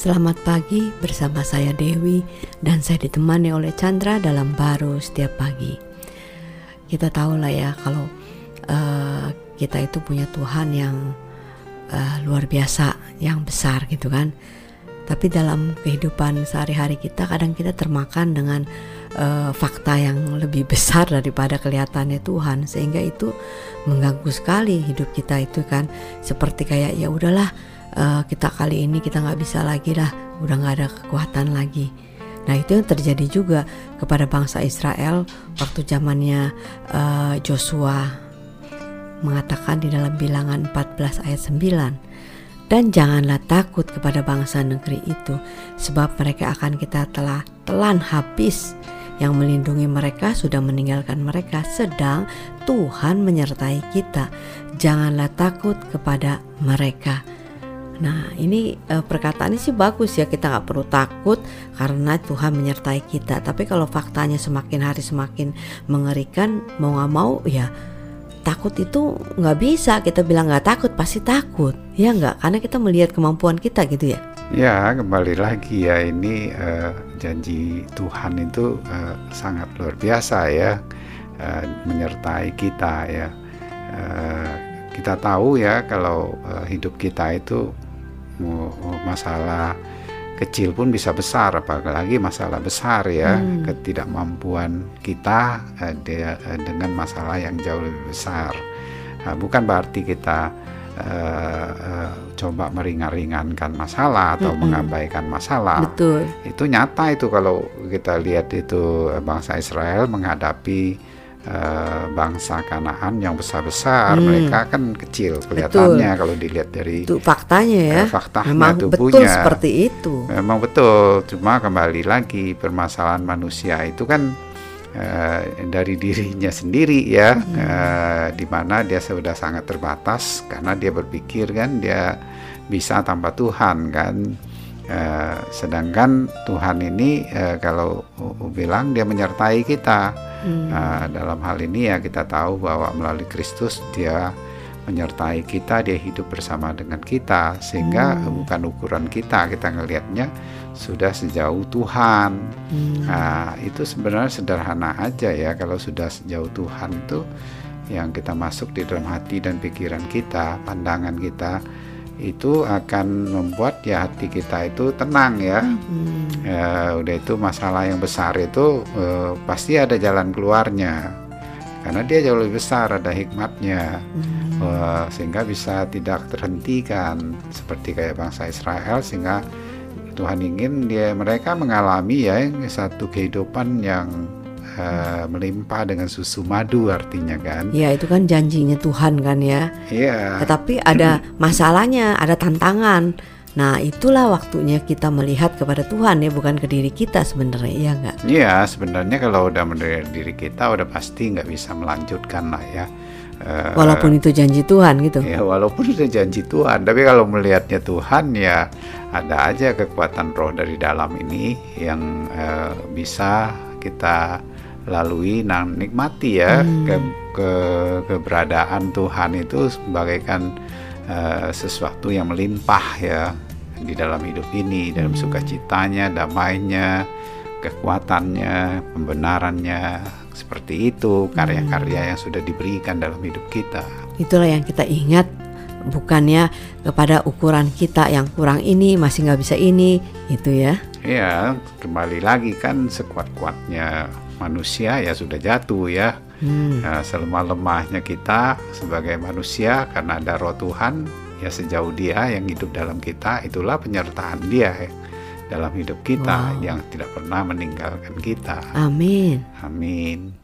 Selamat pagi bersama saya Dewi dan saya ditemani oleh Chandra dalam baru setiap pagi. Kita tahu lah ya kalau uh, kita itu punya Tuhan yang uh, luar biasa, yang besar gitu kan. Tapi dalam kehidupan sehari-hari kita kadang kita termakan dengan uh, fakta yang lebih besar daripada kelihatannya Tuhan sehingga itu mengganggu sekali hidup kita itu kan seperti kayak ya udahlah uh, kita kali ini kita nggak bisa lagi lah udah nggak ada kekuatan lagi. Nah itu yang terjadi juga kepada bangsa Israel waktu zamannya uh, Joshua mengatakan di dalam bilangan 14 ayat 9 dan janganlah takut kepada bangsa negeri itu sebab mereka akan kita telah telan habis. Yang melindungi mereka sudah meninggalkan mereka sedang Tuhan menyertai kita. Janganlah takut kepada mereka Nah ini uh, perkataannya sih bagus ya kita nggak perlu takut karena Tuhan menyertai kita. Tapi kalau faktanya semakin hari semakin mengerikan mau nggak mau ya takut itu nggak bisa kita bilang nggak takut pasti takut ya nggak karena kita melihat kemampuan kita gitu ya. Ya kembali lagi ya ini uh, janji Tuhan itu uh, sangat luar biasa ya uh, menyertai kita ya. Uh, kita tahu ya kalau uh, hidup kita itu masalah kecil pun bisa besar apalagi masalah besar ya hmm. ketidakmampuan kita uh, de, uh, dengan masalah yang jauh lebih besar uh, bukan berarti kita uh, uh, coba meringan-ringankan masalah atau hmm. mengabaikan masalah Betul. itu nyata itu kalau kita lihat itu bangsa Israel menghadapi uh, bangsa Kanaan yang besar-besar, hmm. mereka kan kecil kelihatannya betul. kalau dilihat dari itu faktanya ya. Uh, faktanya Memang tubuhnya. betul seperti itu. Memang betul, cuma kembali lagi permasalahan manusia itu kan uh, dari dirinya sendiri ya, hmm. uh, di mana dia sudah sangat terbatas karena dia berpikir kan dia bisa tanpa Tuhan kan. Uh, sedangkan Tuhan ini uh, kalau uh, bilang dia menyertai kita Hmm. Nah, dalam hal ini ya kita tahu bahwa melalui Kristus dia menyertai kita, dia hidup bersama dengan kita sehingga hmm. bukan ukuran kita kita ngelihatnya sudah sejauh Tuhan. Hmm. Nah, itu sebenarnya sederhana aja ya kalau sudah sejauh Tuhan tuh yang kita masuk di dalam hati dan pikiran kita, pandangan kita itu akan membuat ya hati kita itu tenang ya. Hmm. ya udah itu masalah yang besar itu uh, pasti ada jalan keluarnya karena dia jauh lebih besar ada hikmatnya hmm. uh, sehingga bisa tidak terhentikan seperti kayak bangsa Israel sehingga Tuhan ingin dia mereka mengalami ya satu kehidupan yang uh, melimpah dengan susu madu artinya kan. Ya itu kan janjinya Tuhan kan ya. Iya. Tetapi ada masalahnya, ada tantangan. Nah itulah waktunya kita melihat kepada Tuhan ya bukan ke diri kita sebenarnya ya enggak? Iya sebenarnya kalau udah melihat diri kita udah pasti nggak bisa melanjutkan lah ya. Uh, walaupun itu janji Tuhan gitu. Ya walaupun itu janji Tuhan, tapi kalau melihatnya Tuhan ya ada aja kekuatan roh dari dalam ini yang uh, bisa kita lalui nah nikmati ya hmm. ke, ke keberadaan Tuhan itu sebagaikan uh, sesuatu yang melimpah ya di dalam hidup ini dalam hmm. sukacitanya damainya kekuatannya pembenarannya seperti itu karya-karya hmm. yang sudah diberikan dalam hidup kita itulah yang kita ingat bukannya kepada ukuran kita yang kurang ini masih nggak bisa ini itu ya ya kembali lagi kan sekuat-kuatnya manusia ya sudah jatuh ya. Hmm. Nah, selemah lemahnya kita sebagai manusia karena ada roh Tuhan ya sejauh dia yang hidup dalam kita itulah penyertaan dia ya, dalam hidup kita wow. yang tidak pernah meninggalkan kita. Amin. Amin.